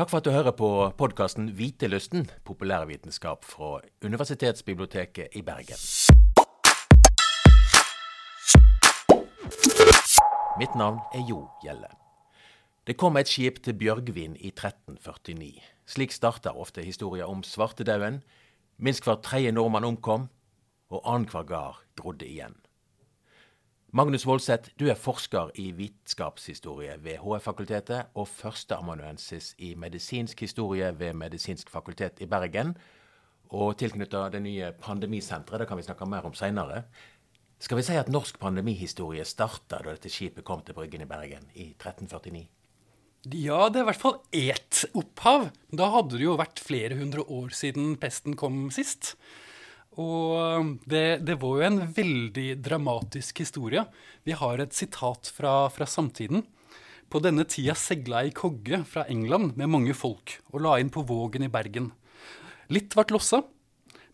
Takk for at du hører på podkasten Vitelysten, populærvitenskap fra Universitetsbiblioteket i Bergen. Mitt navn er Jo Gjelle. Det kom et skip til Bjørgvin i 1349. Slik starter ofte historier om svartedauden. Minst hver tredje nordmann omkom, og annenhver gard grodde igjen. Magnus Voldseth, du er forsker i vitenskapshistorie ved HF-fakultetet og førsteamanuensis i medisinsk historie ved Medisinsk fakultet i Bergen. Og tilknyttet det nye pandemisenteret, det kan vi snakke mer om seinere. Skal vi si at norsk pandemihistorie starta da dette skipet kom til Bryggen i Bergen i 1349? Ja, det er i hvert fall ett opphav. Da hadde det jo vært flere hundre år siden pesten kom sist. Og um, det, det, var jo en veldig dramatisk historie. Vi har et sitat fra, fra samtiden. På denne tida segla ei kogge fra England med mange folk og la inn på Vågen i Bergen. Litt vart lossa,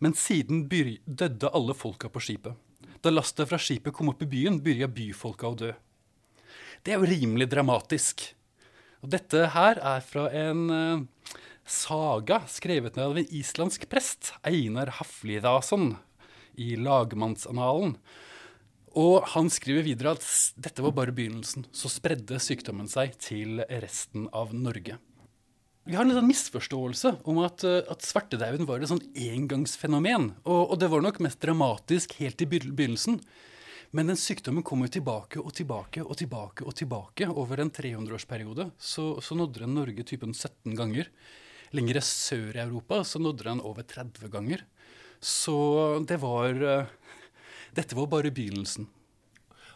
men siden døde alle folka på skipet. Da lastet fra skipet kom opp i byen, begynte byfolka å dø. Det er jo rimelig dramatisk. Og dette her er fra en uh, saga skrevet ned av en islandsk prest, Einar Haflidason, i lagmannsanalen. Og han skriver videre at dette var bare begynnelsen. Så spredde sykdommen seg til resten av Norge. Vi har en litt misforståelse om at, eh, at svartedauden var et sånn engangsfenomen. Og, og, det var nok mest dramatisk helt i begynnelsen. Men den sykdommen kom jo tilbake og tilbake og tilbake og tilbake over en 300-årsperiode. Så, så nådde den Norge typen 17 ganger. Lengre sør i Europa så nådde den over 30 ganger. Så det var eh, Dette var bare begynnelsen.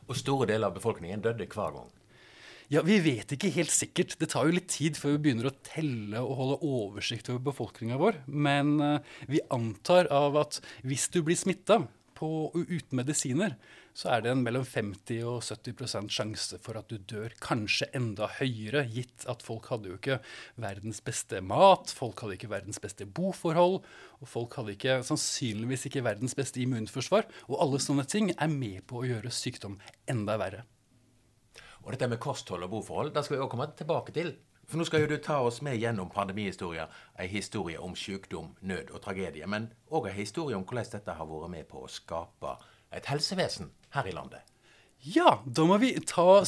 Og store deler av befolkningen døde hver gang? Ja, Vi vet ikke helt sikkert. Det tar jo litt tid før vi begynner å telle og holde oversikt over befolkninga vår. Men uh, vi antar av at hvis du blir smitta uten medisiner, så er det en mellom 50 og 70% sjanse for at du dør. Kanskje enda høyere, gitt at folk hadde jo ikke verdens beste mat, folk hadde ikke verdens beste boforhold, og folk hadde ikke, sannsynligvis ikke verdens beste immunforsvar. Og alle sånne ting er med på å gjøre sykdom enda verre. Og dette med kosthold og boforhold, det skal vi også komme tilbake til. For nå skal jo du ta oss med gjennom pandemihistorier. ei historie om sykdom, nød og tragedie. Men òg ei historie om hvordan dette har vært med på å skape et helsevesen her i landet. Ja, da må vi ta,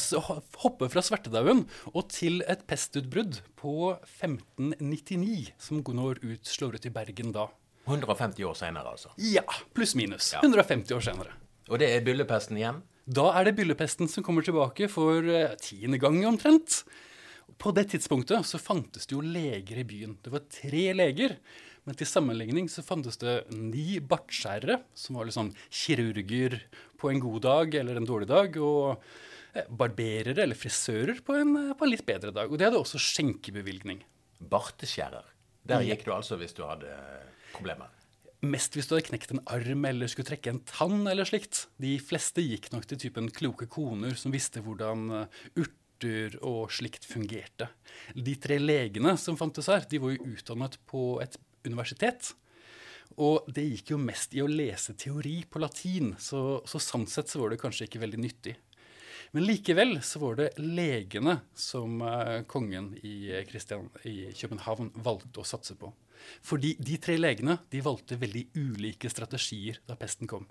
hoppe fra svartedauden og til et pestutbrudd på 1599, som når ut, slår ut i Bergen da. 150 år senere, altså? Ja, pluss-minus. Ja. 150 år senere. Og det er byllepesten igjen? Da er det byllepesten som kommer tilbake for uh, tiende gang omtrent. På det tidspunktet så fantes det jo leger i byen. Det var tre leger. Men til sammenligning så fantes det ni bartskjærere, som var liksom kirurger på en god dag eller en dårlig dag, og eh, barberere eller frisører på en, eh, på en litt bedre dag. Og de hadde også skjenkebevilgning. Barteskjærer. Der gikk du altså hvis du hadde problemer? Mest hvis du hadde knekt en arm eller skulle trekke en tann eller slikt. De fleste gikk nok til typen kloke koner som visste hvordan eh, urter og slikt fungerte. De tre legene som fantes her, de var jo utdannet på et universitet. Og det gikk jo mest i å lese teori på latin, så, så sånn sett så var det kanskje ikke veldig nyttig. Men likevel så var det legene som uh, kongen i, Christian, i, København valgte å satse på. Fordi de tre legene de valgte veldig ulike strategier da pesten kom.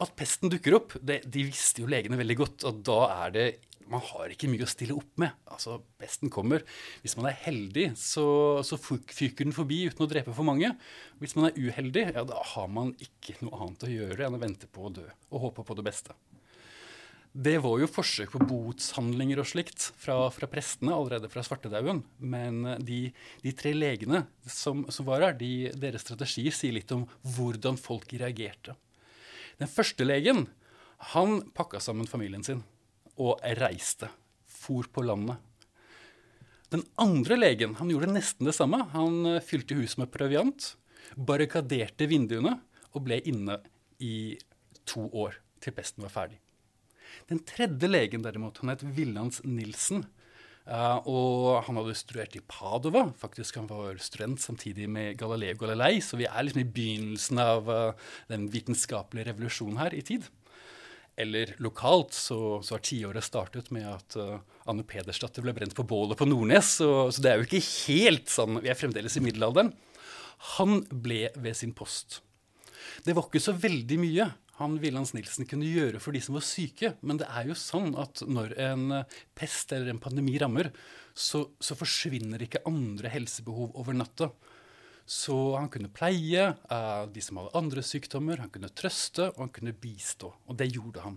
At pesten dukker opp, det, de visste jo legene veldig godt. Og da er det man har ikke mye å stille opp med. Altså, Besten kommer. Hvis man er heldig, så, så fyker den forbi uten å drepe for mange. Hvis man er uheldig, ja, da har man ikke noe annet å gjøre enn å vente på å dø og håpe på det beste. Det var jo forsøk på botshandlinger og slikt fra, fra prestene allerede fra svartedauden. Men de, de, tre legene som, som var her, de, deres strategier sier litt om hvordan folk reagerte. Den første legen han pakka sammen familien sin og reiste. For på landet. Den andre legen han gjorde nesten det samme. Han eh, fylte huset med proviant, barrikaderte vinduene og ble inne i to år til pesten var ferdig. Den tredje legen derimot, han het Villands Nilsen. Uh, og han hadde studert i Padova. Faktisk Han var student samtidig med Galileo Galilei, så vi er liksom i begynnelsen av uh, den vitenskapelige revolusjonen her i tid. Eller lokalt så, så har tiåret startet med at uh, Anne Pedersdatter ble brent på bålet på Nordnes. Så, så, det er jo ikke helt sånn Vi er fremdeles i middelalderen. Han ble ved sin post. Det var ikke så veldig mye han Willands Nilsen kunne gjøre for de som var syke. Men det er jo sånn at når en eh, pest eller en pandemi rammer, så, så forsvinner ikke andre helsebehov over natta. Så han kunne pleie uh, de som hadde andre sykdommer, han kunne trøste og han kunne bistå. Og det gjorde han.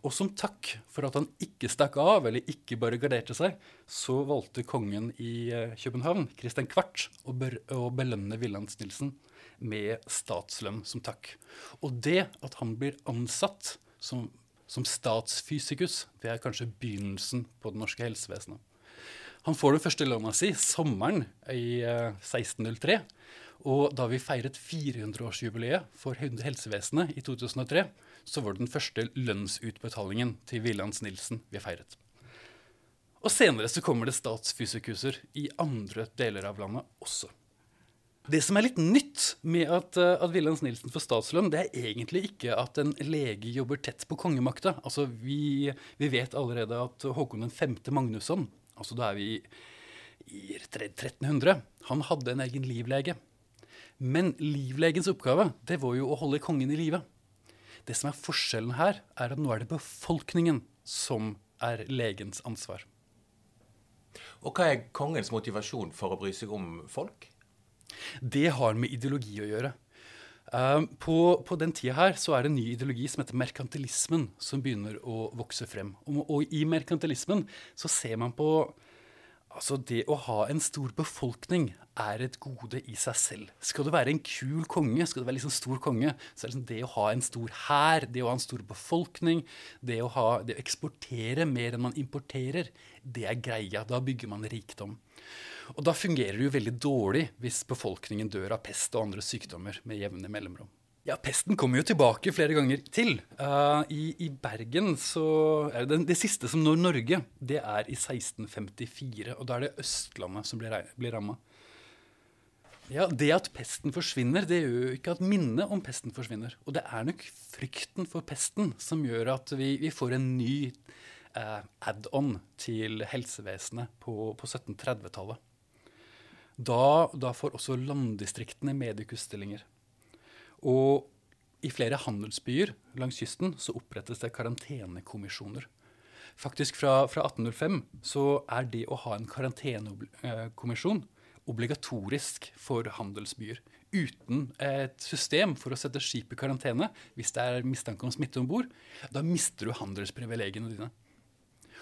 Og som takk for at han ikke stakk av, eller ikke bare garderte seg, så valgte kongen i uh, København, Christian Kvart, å, å belønne Willands Nilsen med statslønn som takk. Og det at han blir ansatt som, som statsfysikus, det er kanskje begynnelsen på det norske helsevesenet. Han får den første lønna si sommeren i 1603. Eh, og da vi feiret 400-årsjubileet for helsevesenet i 2003, så var det den første lønnsutbetalingen til Willands Nilsen vi feiret. Og senere så kommer det statsfysikuser i andre deler av landet også. Det som er litt nytt med at, eh, at Wilhelms Nilsen får statslønn, det er egentlig ikke at en lege jobber tett på kongemakta. Altså, vi, vi vet allerede at Håkon 5. Magnusson altså da er vi i 1300. Han hadde en egen livlege. Men livlegens oppgave det var jo å holde kongen i live. Det som er forskjellen her, er at nå er det befolkningen som er legens ansvar. Og hva er kongens motivasjon for å bry seg om folk? Det har med ideologi å gjøre. Uh, på, på, den tida her så er det en ny ideologi som heter merkantilismen, som begynner å vokse frem. Og, og i merkantilismen så ser man på Altså, det å ha en stor befolkning er et gode i seg selv. Skal du være en kul konge, skal du være liksom stor konge, så er det liksom det å ha en stor hær, det å ha en stor befolkning, det å, ha, det å eksportere mer enn man importerer, det er greia. Da bygger man rikdom. Og da fungerer det jo veldig dårlig hvis befolkningen dør av pest og andre sykdommer med jevne mellomrom. Ja, pesten kommer jo tilbake flere ganger til. Uh, i, i, Bergen så er det, det siste som når Norge, det er i 1654. Og da er det Østlandet som blir, blir ramma. Ja, Det at pesten forsvinner, det gjør jo ikke at minnet om pesten forsvinner. Og det er nok frykten for pesten som gjør at vi, vi får en ny uh, add-on til helsevesenet på, på 1730-tallet. Da, da, får også landdistriktene mediekusstillinger. Og i flere handelsbyer langs kysten så opprettes det karantenekommisjoner. Faktisk fra, fra 1805 så er det å ha en karantenekommisjon obligatorisk for handelsbyer. Uten et system for å sette skip i karantene hvis det er mistanke om smitte om bord, da mister du handelsprivilegiene dine.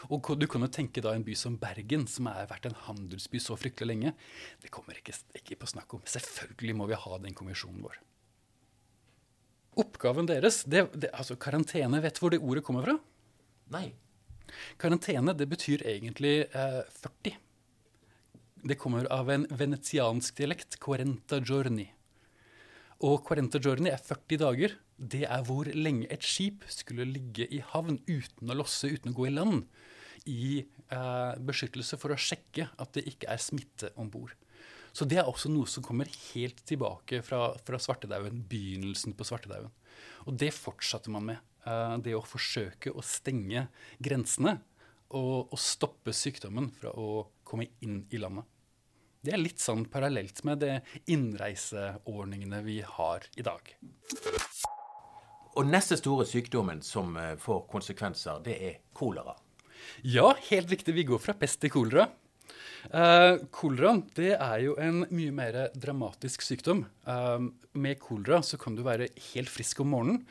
Og du kan jo tenke da en by som Bergen, som har vært en handelsby så fryktelig lenge. Det kommer ikke, ikke på snakk om. Selvfølgelig må vi ha den kommisjonen vår. Oppgaven deres det, det, altså Karantene, vet hvor det ordet kommer fra? Nei. Karantene det betyr egentlig eh, 40. Det kommer av en venetiansk dialekt, quarenta giorni. Og quarenta journey er 40 dager. Det er hvor lenge et skip skulle ligge i havn uten å losse, uten å gå i land i eh, beskyttelse for å sjekke at det ikke er smitte om bord. Så det er også noe som kommer helt tilbake fra, fra svartedauden, begynnelsen på svartedauden. Og det fortsatte man med. Eh, det å forsøke å stenge grensene og, og, stoppe sykdommen fra å komme inn i landet. Det er litt sånn parallelt med det innreiseordningene vi har i dag. Og neste store sykdommen som eh, får konsekvenser, det er kolera. Ja, helt riktig. Vi går fra pest til kolera. Uh, kolera det er jo en mye mer dramatisk sykdom. Uh, med kolera så kan du være helt frisk om morgenen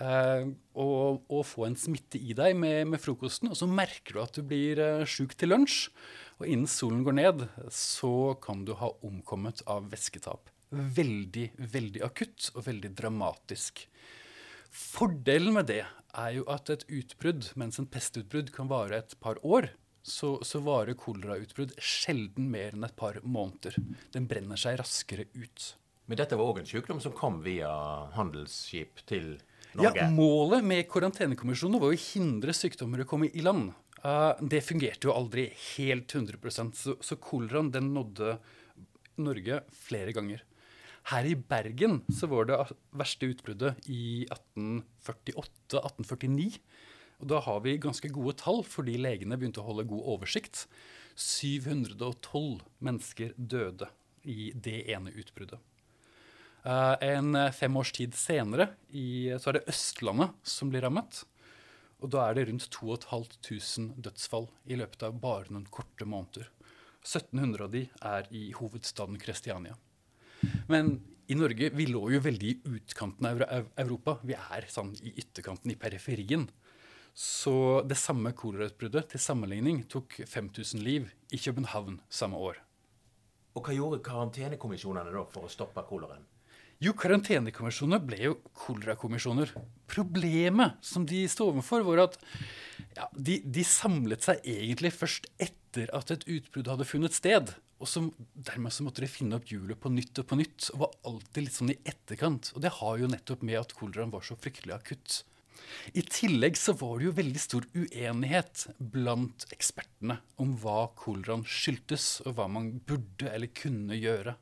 uh, og, og, få en smitte i deg med, med, frokosten. Og så merker du at du blir uh, sjuk til lunsj. Og innen solen går ned, så kan du ha omkommet av væsketap. Veldig, veldig akutt og veldig dramatisk. Fordelen med det er jo at et utbrudd, mens en pestutbrudd kan vare et par år, så, så varer kolerautbrudd sjelden mer enn et par måneder. Den brenner seg raskere ut. Men dette var òg en sykdom som kom via handelsskip til Norge? Ja, Målet med karantenekommisjonen var å hindre sykdommer å komme i land. Uh, det fungerte jo aldri helt 100 så, så koleraen den nådde Norge flere ganger. Her i Bergen så var det verste utbruddet i 1848-1849. Og da har vi ganske gode tall, fordi legene begynte å holde god oversikt. 712 mennesker døde i det ene utbruddet. Uh, en fem års tid senere i, så er det Østlandet som blir rammet. Og da er det rundt 2500 dødsfall i løpet av bare noen korte måneder. 1700 av de er i hovedstaden Kristiania. Men i Norge vi lå jo veldig i utkanten av Europa. Vi er sånn i ytterkanten, i periferien. Så det samme kolerautbruddet til sammenligning tok 5000 liv i København samme år. Og hva gjorde karantenekommisjonene da for å stoppe koleraen? Jo, karantenekommisjoner ble jo kolerakommisjoner. Problemet som de sto overfor, var at ja, de, de, samlet seg egentlig først etter at et utbrudd hadde funnet sted. Og så, dermed så måtte de finne opp hjulet på nytt og på nytt, og var alltid litt sånn i etterkant. Og det har jo nettopp med at koleraen var så fryktelig akutt. I tillegg så var det jo veldig stor uenighet blant ekspertene om hva koleraen skyldtes, og hva man burde eller kunne gjøre.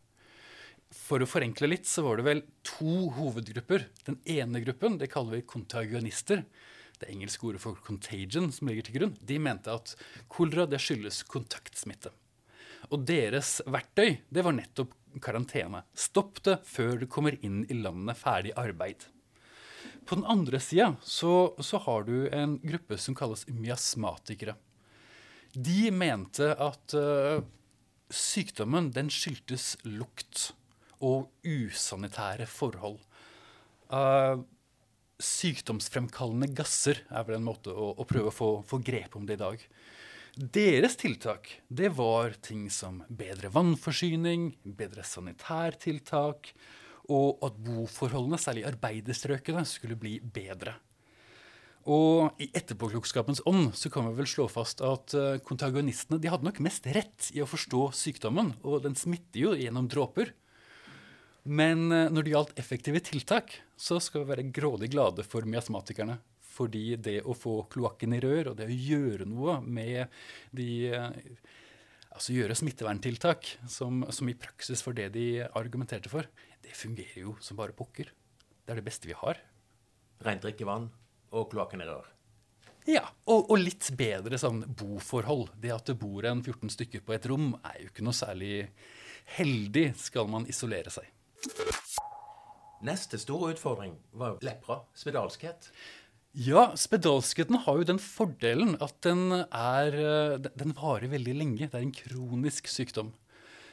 For å forenkle litt så var det vel to hovedgrupper. Den ene gruppen det kaller vi kontagionister. Det engelske ordet for 'contagion' som ligger til grunn. De mente at kolera det skyldes kontaktsmitte. Og deres verktøy det var nettopp karantene. Stopp det før du kommer inn i landet ferdig arbeid. På den andre sida så, så, har du en gruppe som kalles miasmatikere. De mente at uh, sykdommen den skyldtes lukt og usanitære forhold. Uh, sykdomsfremkallende gasser er vel en måte å, å prøve å få, få, grep om det i dag. Deres tiltak det var ting som bedre vannforsyning, bedre sanitærtiltak, og at boforholdene, særlig i arbeiderstrøkene, skulle bli bedre. Og i etterpåklokskapens ånd så kan vi vel slå fast at uh, kontagonistene de hadde nok mest rett i å forstå sykdommen, og den smitter jo gjennom dråper. Men uh, når det gjaldt effektive tiltak, så skal vi være grådig glade for miasmatikerne. Fordi det å få kloakken i rør, og det å gjøre noe med de uh, Altså gjøre smitteverntiltak, som, som i praksis for det de argumenterte for, det fungerer jo som bare pokker. Det er det beste vi har. Rent drikkevann og kloakken i rør. Ja, og, og, litt bedre sånn boforhold. Det at det bor en 14 stykker på et rom, er jo ikke noe særlig heldig, skal man isolere seg. Neste store utfordring var lepra, spedalskhet. Ja, spedalskheten har jo den fordelen at den, er, den varer veldig lenge. Det er en kronisk sykdom.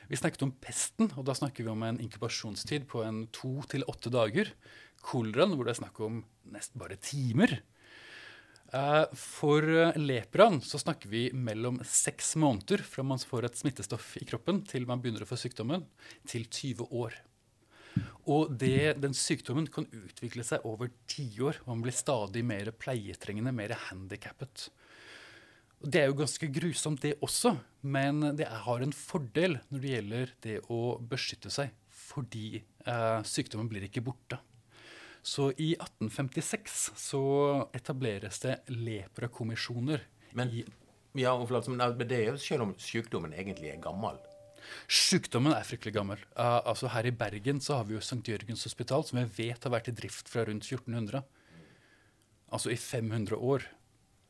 Vi snakket om pesten, og da snakker vi om en inkubasjonstid på en to til åtte dager. Koleraen, hvor det er snakk om nesten bare timer. Eh, for lepraen så snakker vi mellom seks måneder fra man får et smittestoff i kroppen til man begynner å få sykdommen, til 20 år. Og det, den sykdommen kan utvikle seg over tiår. Man blir stadig mer pleietrengende, mer handikappet. Det er jo ganske grusomt, det også, men det har en fordel når det gjelder det å beskytte seg, fordi eh, sykdommen blir ikke borte. Så i 1856 så etableres det leprakommisjoner. Men, ja, men det er jo selv om sykdommen egentlig er gammel. Sykdommen er fryktelig gammel. Uh, altså Her i Bergen så har vi jo St. Jørgens hospital, som jeg vet har vært i drift fra rundt 1400. Altså i 500 år.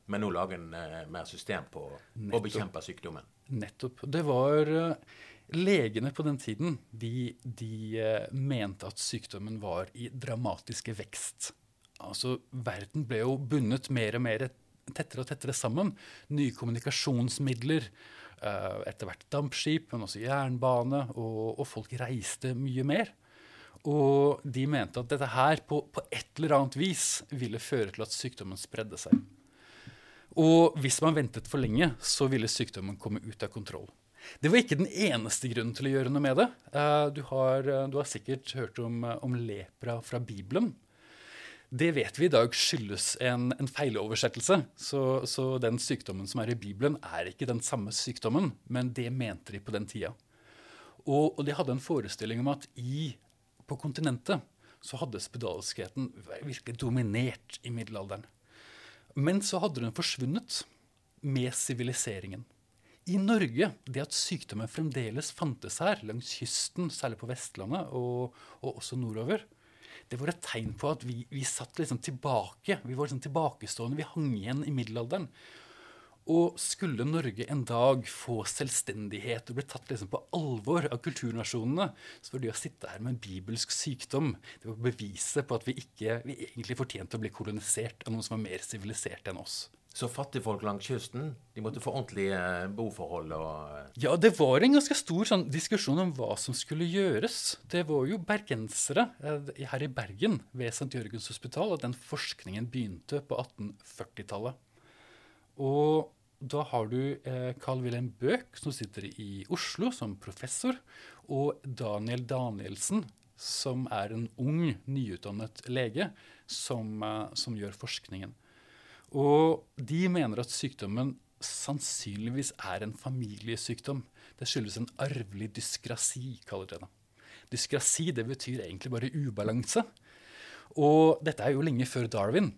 Men nå lager en uh, mer system på å bekjempe sykdommen. Nettopp. Det var uh, Legene på den tiden de, de mente at sykdommen var i dramatiske vekst. Altså, Verden ble jo bundet mer og mer tettere og tettere sammen. Nye kommunikasjonsmidler. Etter hvert dampskip, men også jernbane. Og, og, folk reiste mye mer. Og de mente at dette her på, på et eller annet vis ville føre til at sykdommen spredde seg. Og hvis man ventet for lenge, så ville sykdommen komme ut av kontroll. Det var ikke den eneste grunnen til å gjøre noe med det. Uh, du, har, uh, du, har, sikkert hørt om, om, lepra fra Bibelen. Det vet vi i dag skyldes en, en feiloversettelse. Så, så, den sykdommen som er i Bibelen, er ikke den samme sykdommen, men det mente de på den tida. Og, og de hadde en forestilling om at i, på kontinentet så hadde spedalskheten virkelig dominert i middelalderen. Men så hadde den forsvunnet med siviliseringen. I Norge, det at sykdommen fremdeles fantes her, langs kysten, særlig på Vestlandet og, og også nordover, det var et tegn på at vi, vi satt liksom tilbake. Vi var liksom tilbakestående. Vi hang igjen i middelalderen. Og skulle Norge en dag få selvstendighet og bli tatt liksom på alvor av kulturnasjonene, så var det å sitte her med en bibelsk sykdom det var beviset på at vi ikke vi egentlig fortjente å bli kolonisert av noen som var mer siviliserte enn oss. Så fattigfolk langs kysten de måtte få ordentlige boforhold og Ja, det var en ganske stor sånn, diskusjon om hva som skulle gjøres. Det var jo bergensere eh, her i Bergen ved St. Jørgens hospital at den forskningen begynte på 1840-tallet. Og da har du eh, Carl Wilhelm Bøck, som sitter i Oslo som professor, og Daniel Danielsen, som er en ung, nyutdannet lege, som, eh, som gjør forskningen. Og de mener at sykdommen sannsynligvis er en familiesykdom. Det skyldes en arvelig dyskrasi, kaller de det. Dyskrasi det betyr egentlig bare ubalanse. Og dette er jo lenge før Darwin.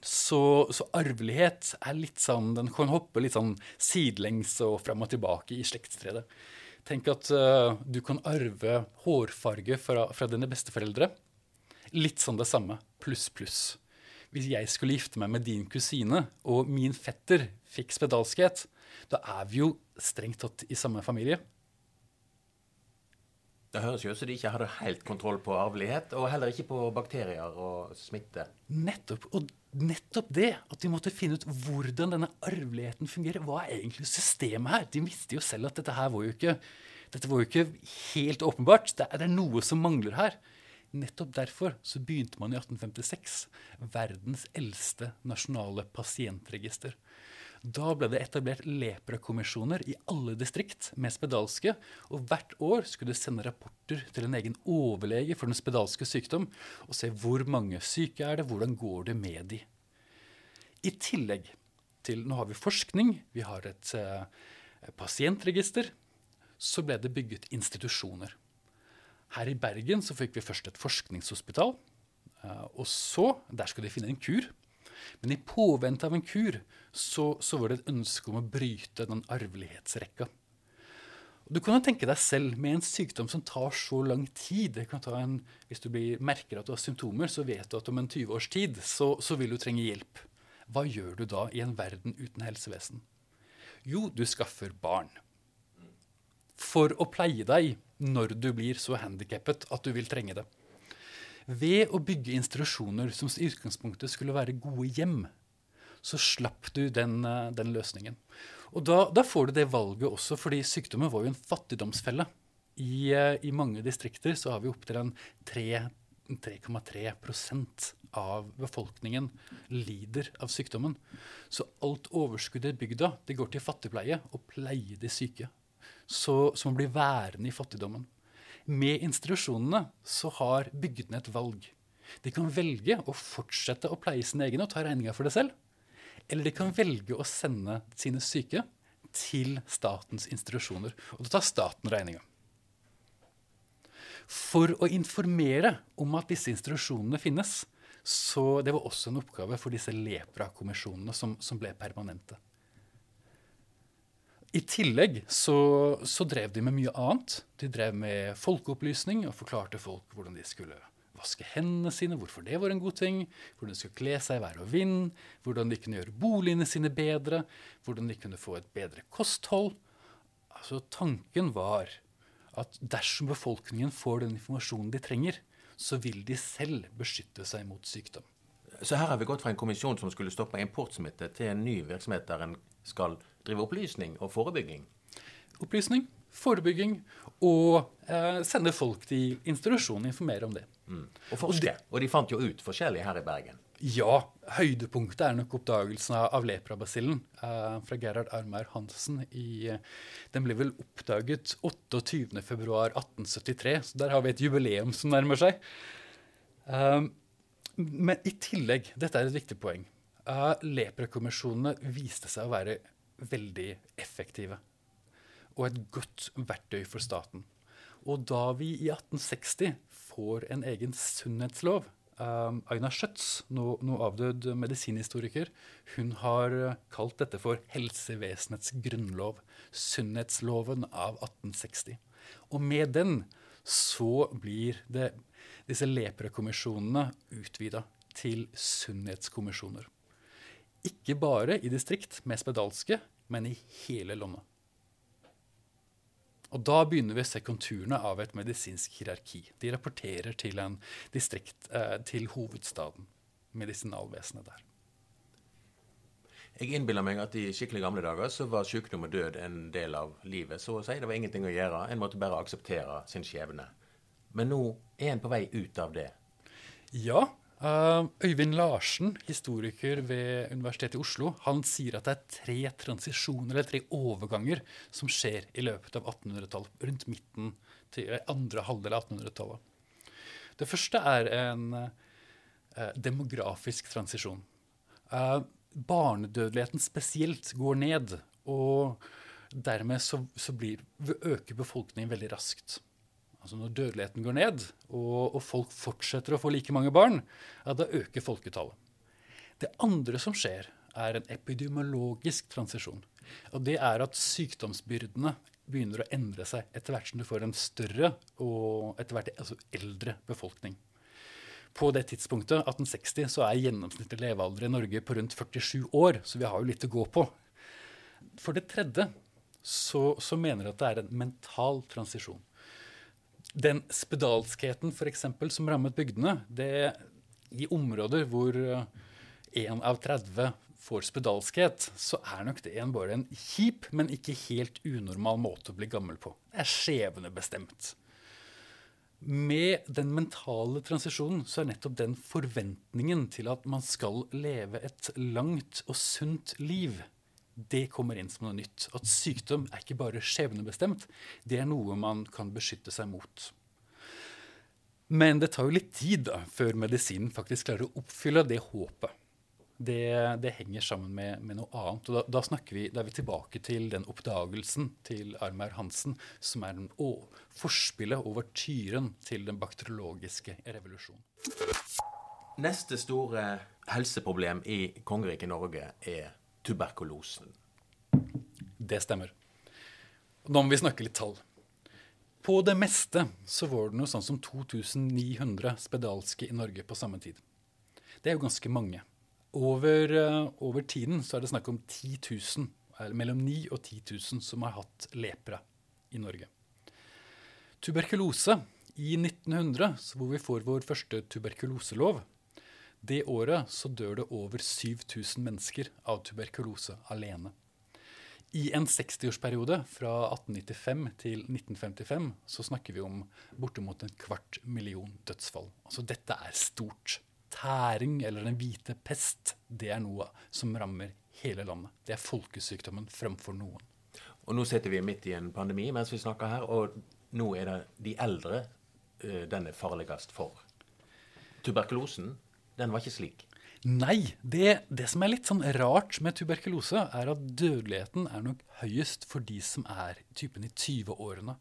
Så, så, arvelighet er litt sånn Den kan hoppe litt sånn sidelengs og fram og tilbake i slektstredet. Tenk at uh, du kan arve hårfarge fra, fra dine besteforeldre. Litt sånn det samme. Pluss, pluss. Hvis jeg skulle gifte meg med din kusine, og min fetter fikk spedalskhet, da er vi jo strengt tatt i samme familie. Det høres jo ut som de ikke hadde helt kontroll på arvelighet, og heller ikke på bakterier og smitte. Nettopp. Og nettopp det, at de måtte finne ut hvordan denne arveligheten fungerer. Hva er egentlig systemet her? De visste jo selv at dette her var jo ikke, var jo ikke helt åpenbart. Det er, det er noe som mangler her. Nettopp derfor så begynte man i 1856 verdens eldste nasjonale pasientregister. Da ble det etablert leprakommisjoner i alle distrikt med spedalske, og hvert år skulle du sende rapporter til en egen overlege for den spedalske sykdom og se hvor mange syke er det, hvordan går det med de. I tillegg til Nå har vi forskning, vi har et eh, pasientregister. Så ble det bygget institusjoner. Her i Bergen så fikk vi først et forskningshospital. Eh, og så, der skulle de finne en kur. Men i påvente av en kur så, så, var det et ønske om å bryte den arvelighetsrekka. Du kan jo tenke deg selv med en sykdom som tar så lang tid en, Hvis du blir, merker at du har symptomer, så vet du at om en 20 års tid så, så vil du trenge hjelp. Hva gjør du da i en verden uten helsevesen? Jo, du skaffer barn. For å pleie deg når du blir så handikappet at du vil trenge det. Ved å bygge institusjoner som i utgangspunktet skulle være gode hjem, så slapp du den, eh, den løsningen. Og da, da, får du det valget også, fordi sykdommen var jo en fattigdomsfelle. I, eh, I, mange distrikter så har vi opptil en 3,3% av befolkningen lider av sykdommen. Så alt overskuddet i bygda det går til fattigpleie og pleie de syke. Så, som blir værende i fattigdommen. Med institusjonene så har bygdene et valg. De kan velge å fortsette å pleie sine egne og ta regninga for det selv. Eller de kan velge å sende sine syke til statens institusjoner. Og da tar staten regninga. For å informere om at disse institusjonene finnes, så det var også en oppgave for disse lepra-kommisjonene som, som ble permanente. I tillegg så, så, drev de med mye annet. De drev med folkeopplysning og forklarte folk hvordan de skulle vaske hendene sine, hvorfor det var en god ting, hvordan de skulle kle seg i vær og vind, hvordan de kunne gjøre boligene sine bedre, hvordan de kunne få et bedre kosthold. Altså, tanken var at dersom befolkningen får den informasjonen de trenger, så vil de selv beskytte seg mot sykdom. Så her har vi gått fra en kommisjon som skulle stoppe importsmitte, til en ny virksomhet der en skal drive opplysning og forebygging? Opplysning, forebygging og eh, sende folk til institusjonen og informere om det. Mm. Og forske. Og de, og de fant jo ut forskjellig her i Bergen. Ja. Høydepunktet er nok oppdagelsen av leprabasillen eh, fra Gerhard Armar Hansen. I, den ble vel oppdaget 28.2.1873, så der har vi et jubileum som nærmer seg. Um, men i tillegg, dette er et viktig poeng, uh, leprakommisjonene viste seg å være veldig effektive. Og et godt verktøy for staten. Og da vi i 1860 får en egen sunnhetslov, Um, Aina Schjøtz, nå, avdød medisinhistoriker, hun har kalt dette for helsevesenets grunnlov. Sunnhetsloven av 1860. Og med den så blir det, disse leprekommisjonene utvida til sunnhetskommisjoner. Ikke bare i distrikt med spedalske, men i hele landet. Og da begynner vi å se konturene av et medisinsk hierarki. De rapporterer til en distrikt, eh, til hovedstaden, medisinalvesenet der. Jeg innbiller meg at i skikkelig gamle dager så var sykdom og død en del av livet. Så å si det var ingenting å gjøre. En måtte bare akseptere sin skjebne. Men nå er en på vei ut av det. Ja, Øyvind Larsen, historiker ved Universitetet i Oslo, han sier at det er tre transisjoner, eller tre overganger, som skjer i løpet av 1800-tallet, rundt midten til eh, andre halvdel av 1800-tallet. Det første er en uh, demografisk transisjon. Uh, barnedødeligheten spesielt går ned, og dermed så, så blir, øker befolkningen veldig raskt. Altså Når dødeligheten går ned, og, og, folk fortsetter å få like mange barn, ja, da øker folketallet. Det andre som skjer, er en epidemiologisk transisjon. Og det er at sykdomsbyrdene begynner å endre seg etter hvert som du får en større og etter hvert altså eldre befolkning. På det tidspunktet, 1860, så er gjennomsnittlig levealder i Norge på rundt 47 år, så vi har jo litt å gå på. For det tredje så, så mener jeg at det er en mental transisjon den spedalskheten for eksempel, som rammet bygdene, det, i områder hvor én eh, av 30 får spedalskhet, så er nok det en bare en kjip, men ikke helt unormal måte å bli gammel på. Det er skjebnebestemt. Med den mentale transisjonen så er nettopp den forventningen til at man skal leve et langt og sunt liv, det kommer inn som noe nytt. At sykdom er ikke bare skjebnebestemt, det er noe man kan beskytte seg mot. Men det tar jo litt tid da, før medisinen faktisk klarer å oppfylle det håpet. Det, det henger sammen med, med, noe annet. og da, da, vi, da er vi tilbake til den oppdagelsen til Armar Hansen, som er den, å, forspillet over tyren til den bakteriologiske revolusjonen. Neste store helseproblem i kongeriket Norge er tuberkulosen. Det stemmer. Nå må vi snakke litt tall. På det meste så var det noe sånn som 2900 spedalske i Norge på samme tid. Det er jo ganske mange. Over, uh, over tiden så er det snakk om 10 000, eller mellom 9 og 10 000 som har hatt lepra i Norge. Tuberkulose i 1900, hvor vi får vår første tuberkuloselov, det året så dør det over 7000 mennesker av tuberkulose alene. I en 60-årsperiode fra 1895 til 1955 så snakker vi om bortimot en kvart million dødsfall. Altså dette er stort. Tæring eller den hvite pest, det er noe som rammer hele landet. Det er folkesykdommen fremfor noen. Og nå sitter vi midt i en pandemi mens vi snakker her, og nå er det de eldre denne den er farligst for. Tuberkulosen den var ikke slik. Nei. Det, det, som er litt sånn rart med tuberkulose, er at dødeligheten er nok høyest for de som er typen i 20-årene.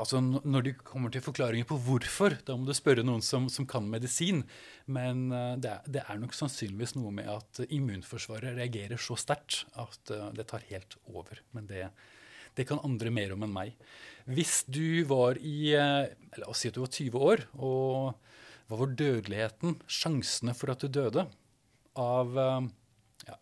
Altså, Når de kommer til forklaringer på hvorfor, da må du spørre noen som, som kan medisin. Men uh, det, det, er, nok sannsynligvis noe med at immunforsvaret reagerer så sterkt at uh, det tar helt over. Men det, det, kan andre mer om enn meg. Hvis du var i uh, La oss si at du var 20 år og hva var dødeligheten, sjansene for at du døde, av eh, ja,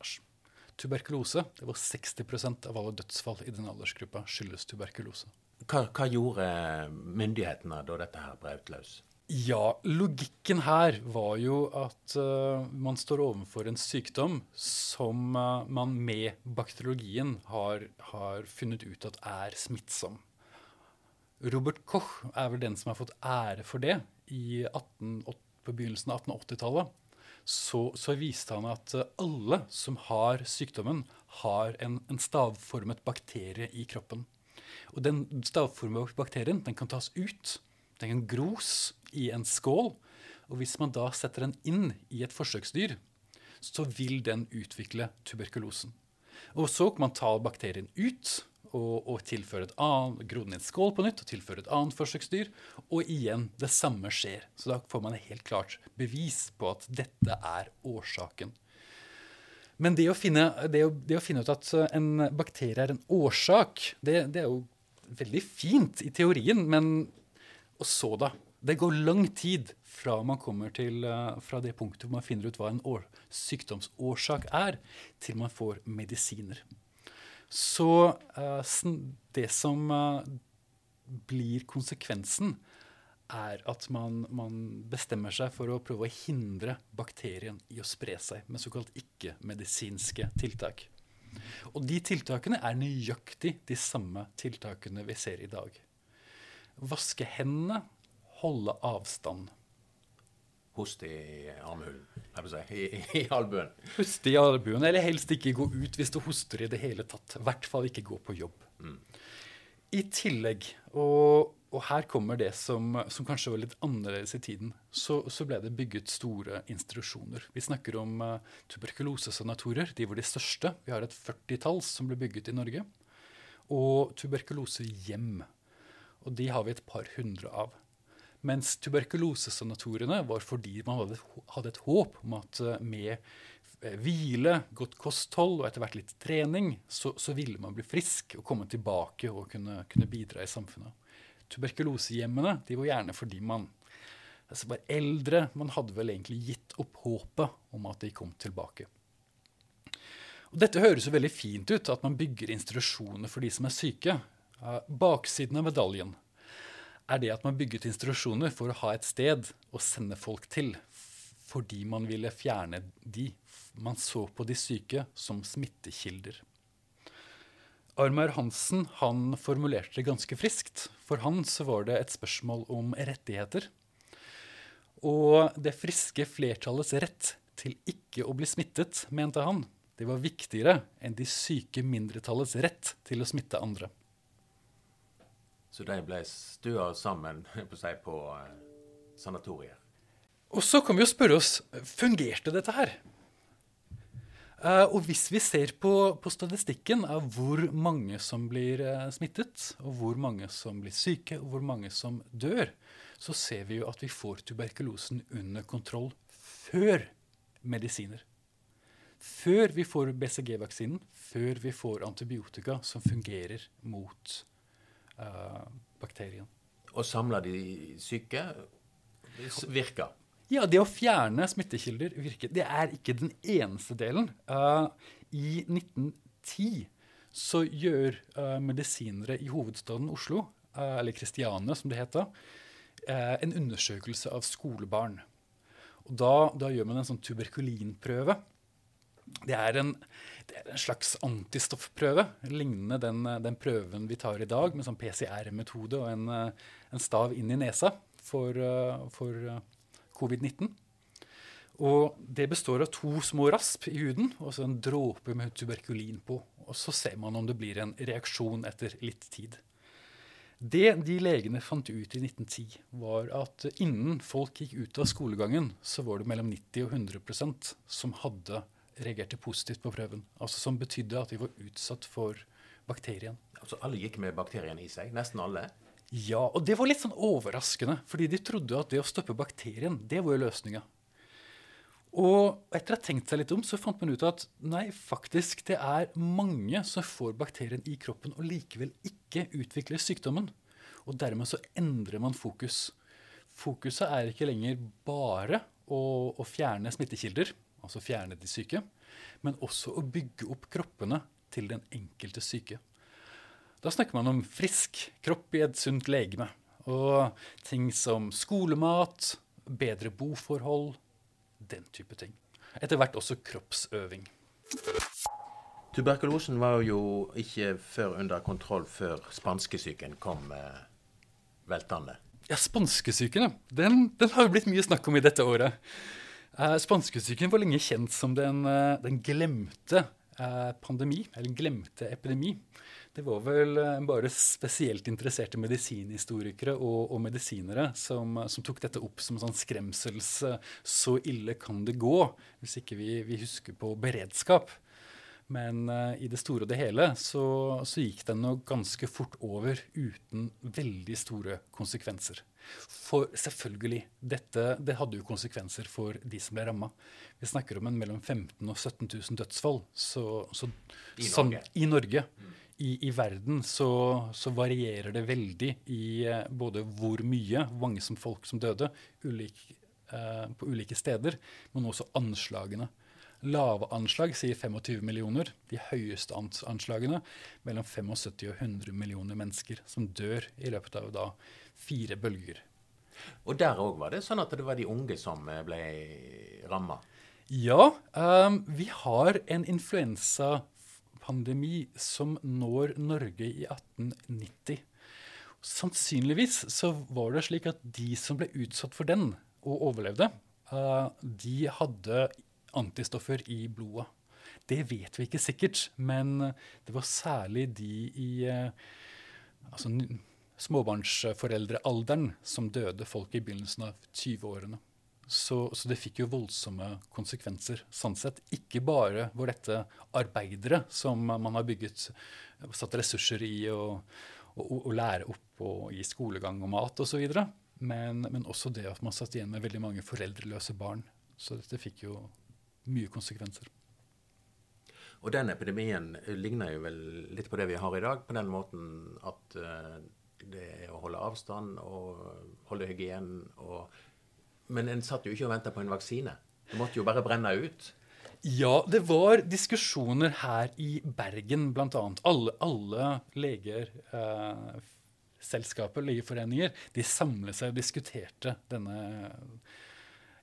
tuberkulose? Det var 60% av alle dødsfall i den aldersgruppa skyldes tuberkulose. Hva, hva gjorde myndighetene da dette her brøt løs? Ja, logikken her var jo at uh, man står overfor en sykdom som uh, man med bakteriologien har, har, funnet ut at er smittsom. Robert Koch er vel den som har fått ære for det i 18, på begynnelsen av 1880-tallet, så, så, viste han at alle som har sykdommen, har en, en stavformet bakterie i kroppen. Og den stavformede bakterien den kan tas ut. Den kan gros i en skål. Og hvis man da setter den inn i et forsøksdyr, så vil den utvikle tuberkulosen. Og så kan man ta bakterien ut, og, og tilføre et annet, gro den i en skål på nytt og tilføre et annet forsøksdyr. Og igjen, det samme skjer. Så da får man helt klart bevis på at dette er årsaken. Men det å finne, det å, det å finne ut at en bakterie er en årsak, det, det er jo veldig fint i teorien, men og så, da? Det går lang tid fra man kommer til uh, fra det punktet hvor man finner ut hva en år, sykdomsårsak er, til man får medisiner. Så uh, det som uh, blir konsekvensen, er at man, man, bestemmer seg for å prøve å hindre bakterien i å spre seg med såkalt ikke-medisinske tiltak. Og de tiltakene er nøyaktig de samme tiltakene vi ser i dag. Vaske hendene, holde avstand. Hoste i armhulen, si, i, i albuen. Hoste i albuen, eller helst ikke gå ut hvis du hoster i det hele tatt. I hvert fall ikke gå på jobb. Mm. I tillegg, og, og, her kommer det som, som, kanskje var litt annerledes i tiden, så, så ble det bygget store institusjoner. Vi snakker om uh, tuberkulosesanatorer. De var de største. Vi har et førtitalls som ble bygget i Norge. Og tuberkulosehjem. Og de har vi et par hundre av. Mens tuberkulosesanatoriene var fordi man hadde, et håp om at eh, med eh, hvile, godt kosthold og etter hvert litt trening, så, så ville man bli frisk og komme tilbake og kunne, kunne bidra i samfunnet. Tuberkulosehjemmene de var gjerne fordi man altså var eldre. Man hadde vel egentlig gitt opp håpet om at de kom tilbake. Og dette høres jo veldig fint ut, at man bygger institusjoner for de som er syke. Baksiden av medaljen er det at man bygget institusjoner for å ha et sted å sende folk til. Fordi man ville fjerne de. Man så på de syke som smittekilder. Armar Hansen han formulerte det ganske friskt. For han så var det et spørsmål om rettigheter. Og det friske flertallets rett til ikke å bli smittet, mente han, det var viktigere enn de syke mindretallets rett til å smitte andre. Så de ble stua sammen på, seg, på sanatoriet. Og så kan vi jo spørre oss fungerte dette her. Uh, og hvis vi ser på, på, statistikken av hvor mange som blir uh, smittet, og hvor mange som blir syke, og hvor mange som dør, så ser vi jo at vi får tuberkulosen under kontroll før medisiner. Før vi får BCG-vaksinen, før vi får antibiotika som fungerer mot uh, bakterien. Og samla de syke virker? Ja, det å fjerne smittekilder virker. Det er ikke den eneste delen. Uh, I 1910 så gjør uh, medisinere i hovedstaden Oslo, eller Kristiane som det heter, en undersøkelse av skolebarn. Og da, da gjør man en sånn tuberkulinprøve det er, en, det er en, slags antistoffprøve, lignende den, den, prøven vi tar i dag, med sånn PCR-metode og en, en, stav inn i nesa for, for covid-19. Og Det består av to små rasp i huden og så en dråpe med tuberkulin på. Og Så ser man om det blir en reaksjon etter litt tid. Det de legene fant ut i 1910, var at innen folk gikk ut av skolegangen, så var det mellom 90 og 100% som hadde reagerte positivt på prøven. Altså Som betydde at de var utsatt for bakterien. Altså Alle gikk med bakterien i seg? Nesten alle? Ja, og det var litt sånn overraskende. Fordi de trodde at det å stoppe bakterien, det var jo løsninga. Og etter å ha tenkt seg litt om, så fant man ut at nei, faktisk, det er mange som får bakterien i kroppen og likevel ikke utvikler sykdommen. Og dermed så endrer man fokus. Fokuset er ikke lenger bare å, å fjerne smittekilder, altså fjerne de syke, men også å bygge opp kroppene til den enkelte syke. Da snakker man om frisk kropp i et sunt legeme. Og ting som skolemat, bedre boforhold, den type ting. Etter hvert også kroppsøving. Tuberkulosen var jo ikke før under kontroll før spanskesyken kom eh, veltende. Ja, spanskesyken, den, den har jo blitt mye snakk om i dette året. Uh, Spanskesyken var lenge kjent som den, uh, den glemte uh, pandemi, eller den glemte epidemi. Det var vel bare spesielt interesserte medisinhistorikere og, og medisinere som, som, tok dette opp som en sånn skremsels Så ille kan det gå, hvis ikke vi, vi husker på beredskap. Men i det store og det hele så, så gikk den nå ganske fort over uten veldig store konsekvenser. For selvfølgelig, dette det hadde jo konsekvenser for de som ble ramma. Vi snakker om en mellom 15 000 og 17 000 dødsfall. Så, så, I sånn, Norge. I, Norge. Mm. I, I, verden så, så, varierer det veldig i uh, både hvor mye, hvor mange som folk som døde, ulik, eh, på ulike steder, men også anslagene. Lave anslag sier 25 millioner. De høyeste anslagene mellom 75 og 100 millioner mennesker som dør i løpet av da fire bølger. Og der òg var det sånn at det var de unge som eh, ble ramma? Ja. Um, vi har en influensapandemi som når Norge i 1890. Sannsynligvis så var det slik at de som ble utsatt for den og overlevde, uh, de hadde antistoffer i blodet. Det vet vi ikke sikkert, men det var særlig de i uh, altså, småbarnsforeldrealderen som døde folk i begynnelsen av 20-årene. Så, så, det fikk jo voldsomme konsekvenser. sånn sett. Ikke bare hvor dette arbeidere som man har bygget, satt ressurser i å lære opp og gi skolegang og mat osv., men, men også det at man satt igjen med veldig mange foreldreløse barn. Så dette fikk jo mye konsekvenser. Og den epidemien ligner jo vel litt på det vi har i dag, på den måten at uh, det er å holde avstand og holde hygienen. Og, men en satt jo ikke og venta på en vaksine. Det måtte jo bare brenne ut. Ja, det var diskusjoner her i Bergen, bl.a. Alle, alle leger, eh, selskaper, legeforeninger, de samlet seg og diskuterte denne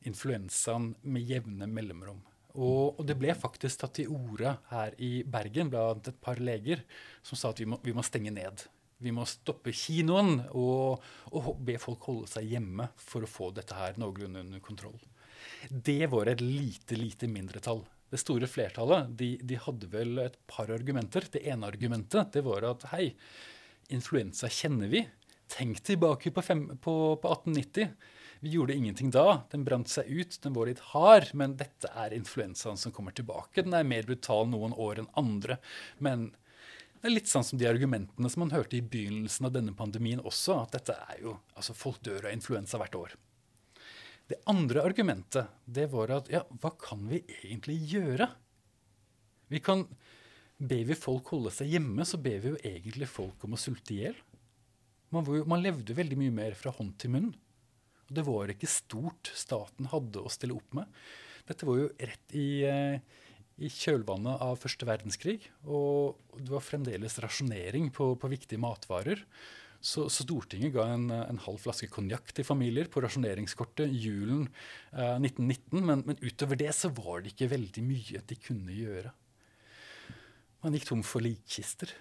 influensaen med jevne mellomrom. Og, det ble faktisk tatt til orde her i Bergen blant et par leger som sa at vi må, vi må stenge ned. Vi må stoppe kinoen og, og, be folk holde seg hjemme for å få dette her noenlunde under kontroll. Det var et lite, lite mindretall. Det store flertallet de, de, hadde vel et par argumenter. Det ene argumentet det var at hei, influensa kjenner vi. Tenk tilbake på, fem, på, på 1890. Vi gjorde ingenting da. Den brant seg ut, den var litt hard. Men dette er influensaen som kommer tilbake. Den er mer brutal noen år enn andre. Men det er litt sånn som de argumentene som man hørte i begynnelsen av denne pandemien også, at dette er jo Altså, folk dør av influensa hvert år. Det andre argumentet, det var at ja, hva kan vi egentlig gjøre? Vi kan Ber vi folk holde seg hjemme, så ber vi jo egentlig folk om å sulte i hjel. Man, man levde veldig mye mer fra hånd til munn. Og det var ikke stort staten hadde å stille opp med. Dette var jo rett i eh, i kjølvannet av første verdenskrig. Og det var fremdeles rasjonering på, på viktige matvarer. Så, Stortinget ga en, en halv flaske konjakk til familier på rasjoneringskortet julen eh, 1919. Men, men, utover det så var det ikke veldig mye de kunne gjøre. Man gikk tom for likkister.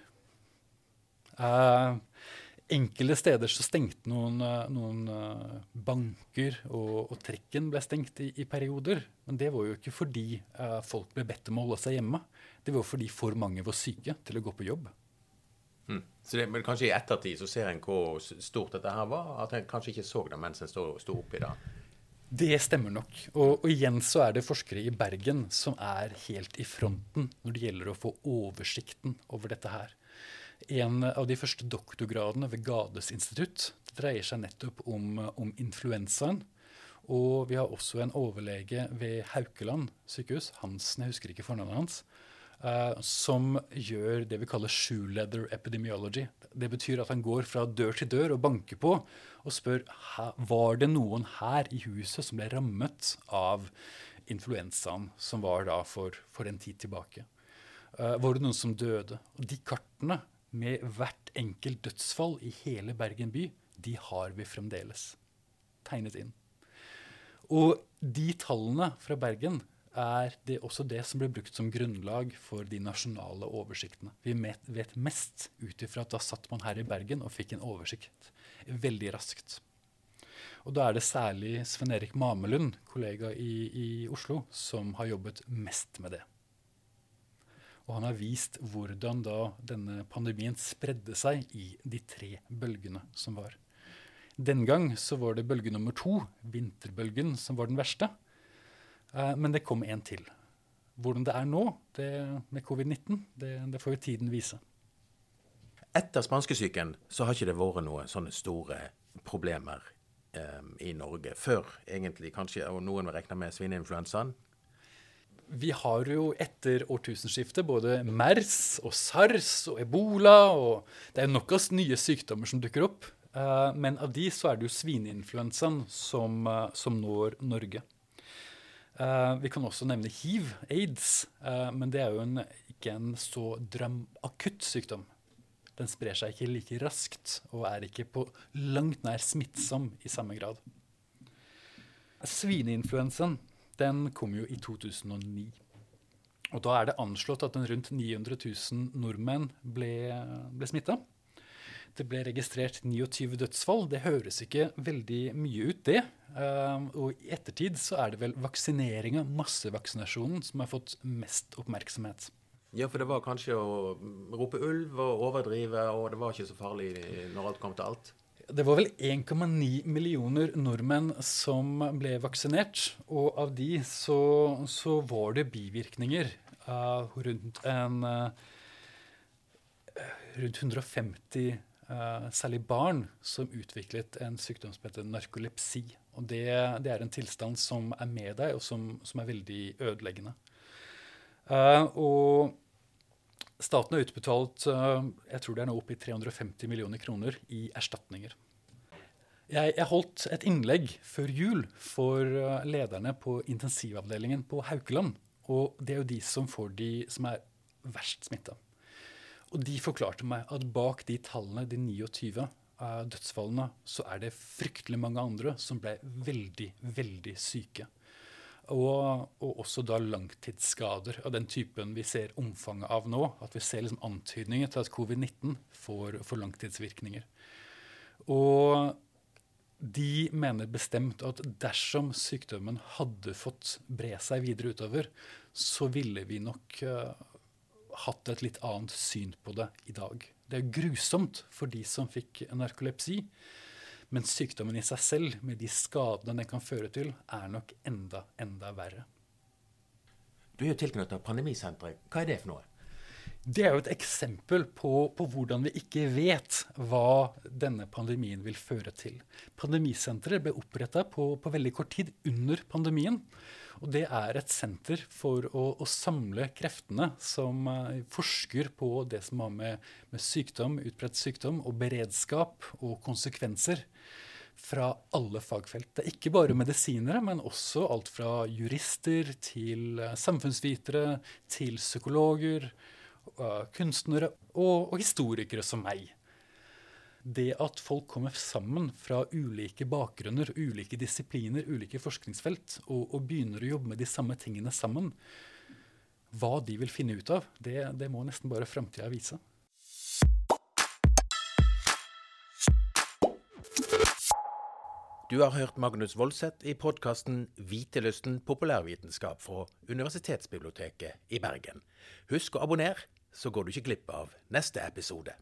Eh, enkelte steder så stengte noen, eh, noen uh, banker, og, og, trekken ble stengt i, i, perioder. Men det var jo ikke fordi uh, folk ble bedt om å holde seg hjemme. Det var fordi for mange var syke til å gå på jobb. Mm. Så det, men kanskje i ettertid så ser en hvor stort dette her var? At en kanskje ikke så det mens en sto oppi det? Det stemmer nok. Og, og, igjen så er det forskere i Bergen som er helt i fronten når det gjelder å få oversikten over dette her. En av de første doktorgradene ved Gades institutt dreier seg nettopp om, om influensaen. Og vi har også en overlege ved Haukeland sykehus, Hansen, jeg husker ikke fornavnet hans, uh, som gjør det vi kaller shoe leather epidemiology. Det betyr at han går fra dør til dør og banker på og spør var det noen her i huset som ble rammet av influensaen som var da for, for en tid tilbake. Uh, var det noen som døde? Og de kartene med hvert enkelt dødsfall i hele Bergen by, de har vi fremdeles tegnet inn. Og de tallene fra Bergen er det også det som ble brukt som grunnlag for de nasjonale oversiktene. Vi vet mest ut ifra at da satt man her i Bergen og fikk en oversikt veldig raskt. Og da er det særlig Sven Erik Mamelund, kollega i, i Oslo, som har jobbet mest med det. Og han har vist hvordan da denne pandemien spredde seg i de tre bølgene som var. Den gang så var det bølge nummer to, vinterbølgen, som var den verste. Eh, men det kom en til. Hvordan det er nå det, med covid-19, det, det, får jo tiden vise. Etter spanskesyken så har ikke det vært noen sånne store problemer eh, i Norge. Før egentlig kanskje, og noen vil regne med svineinfluensaen. Vi har jo etter årtusenskiftet både MERS og SARS og ebola. og Det er nok av nye sykdommer som dukker opp. Eh, men av de så er det jo svineinfluensaen som, eh, som når Norge. Uh, vi kan også nevne hiv, aids, men det er jo en, ikke en så drøm akutt sykdom. Den sprer seg ikke like raskt og er ikke på langt nær smittsom i samme grad. Svineinfluensaen den kom jo i 2009. Og da er det anslått at rundt 900 000 nordmenn ble, ble smitta. Det ble registrert 29 dødsfall. Det høres ikke veldig mye ut, det. Uh, og i ettertid så er det vel vaksineringa, massevaksinasjonen, som har fått mest oppmerksomhet. Ja, for det var kanskje å rope ulv og overdrive, og det var ikke så farlig når alt kom til alt? Det var vel 1,9 millioner nordmenn som ble vaksinert. Og av de så, så var det bivirkninger uh, rundt en uh, Rundt 150 uh, særlig barn som utviklet en sykdom som heter narkolepsi. Og det, det, er en tilstand som er med deg, og som, som er veldig ødeleggende. Og staten har utbetalt uh, jeg tror det er nå oppi i 350 millioner kroner i erstatninger. Jeg, jeg, holdt et innlegg før jul for lederne på intensivavdelingen på Haukeland. Og det er jo de som får de som er verst smitta. Og de forklarte meg at bak de tallene, de 29 uh, eh, dødsfallene, så er det fryktelig mange andre som ble veldig, veldig syke. Og, og, også da langtidsskader av den typen vi ser omfanget av nå. At vi ser liksom antydninger til at covid-19 får, får, langtidsvirkninger. Og de mener bestemt at dersom sykdommen hadde fått bre seg videre utover, så ville vi nok uh, hatt et litt annet syn på det i dag. Det er grusomt for de som fikk narkolepsi, men sykdommen i seg selv, med de skadene den kan føre til, er nok enda, enda verre. Du er jo tilknyttet Pandemisenteret. Hva er det for noe? Det er jo et eksempel på, på, hvordan vi ikke vet hva denne pandemien vil føre til. Pandemisenteret ble oppretta på, på veldig kort tid under pandemien. Og det er et senter for å, å samle kreftene som uh, forsker på det som har med, med sykdom, utbredt sykdom og beredskap og konsekvenser fra alle fagfelt. Det er ikke bare medisinere, men også alt fra jurister til uh, samfunnsvitere til psykologer, uh, kunstnere og, og historikere som meg det at folk kommer sammen fra ulike bakgrunner, ulike disipliner, ulike forskningsfelt, og, og, begynner å jobbe med de samme tingene sammen, hva de vil finne ut av, det, det må nesten bare framtida vise. Du har hørt Magnus Voldseth i podkasten Hvitelysten populærvitenskap fra Universitetsbiblioteket i Bergen. Husk å abonnere, så går du ikke glipp av neste episode.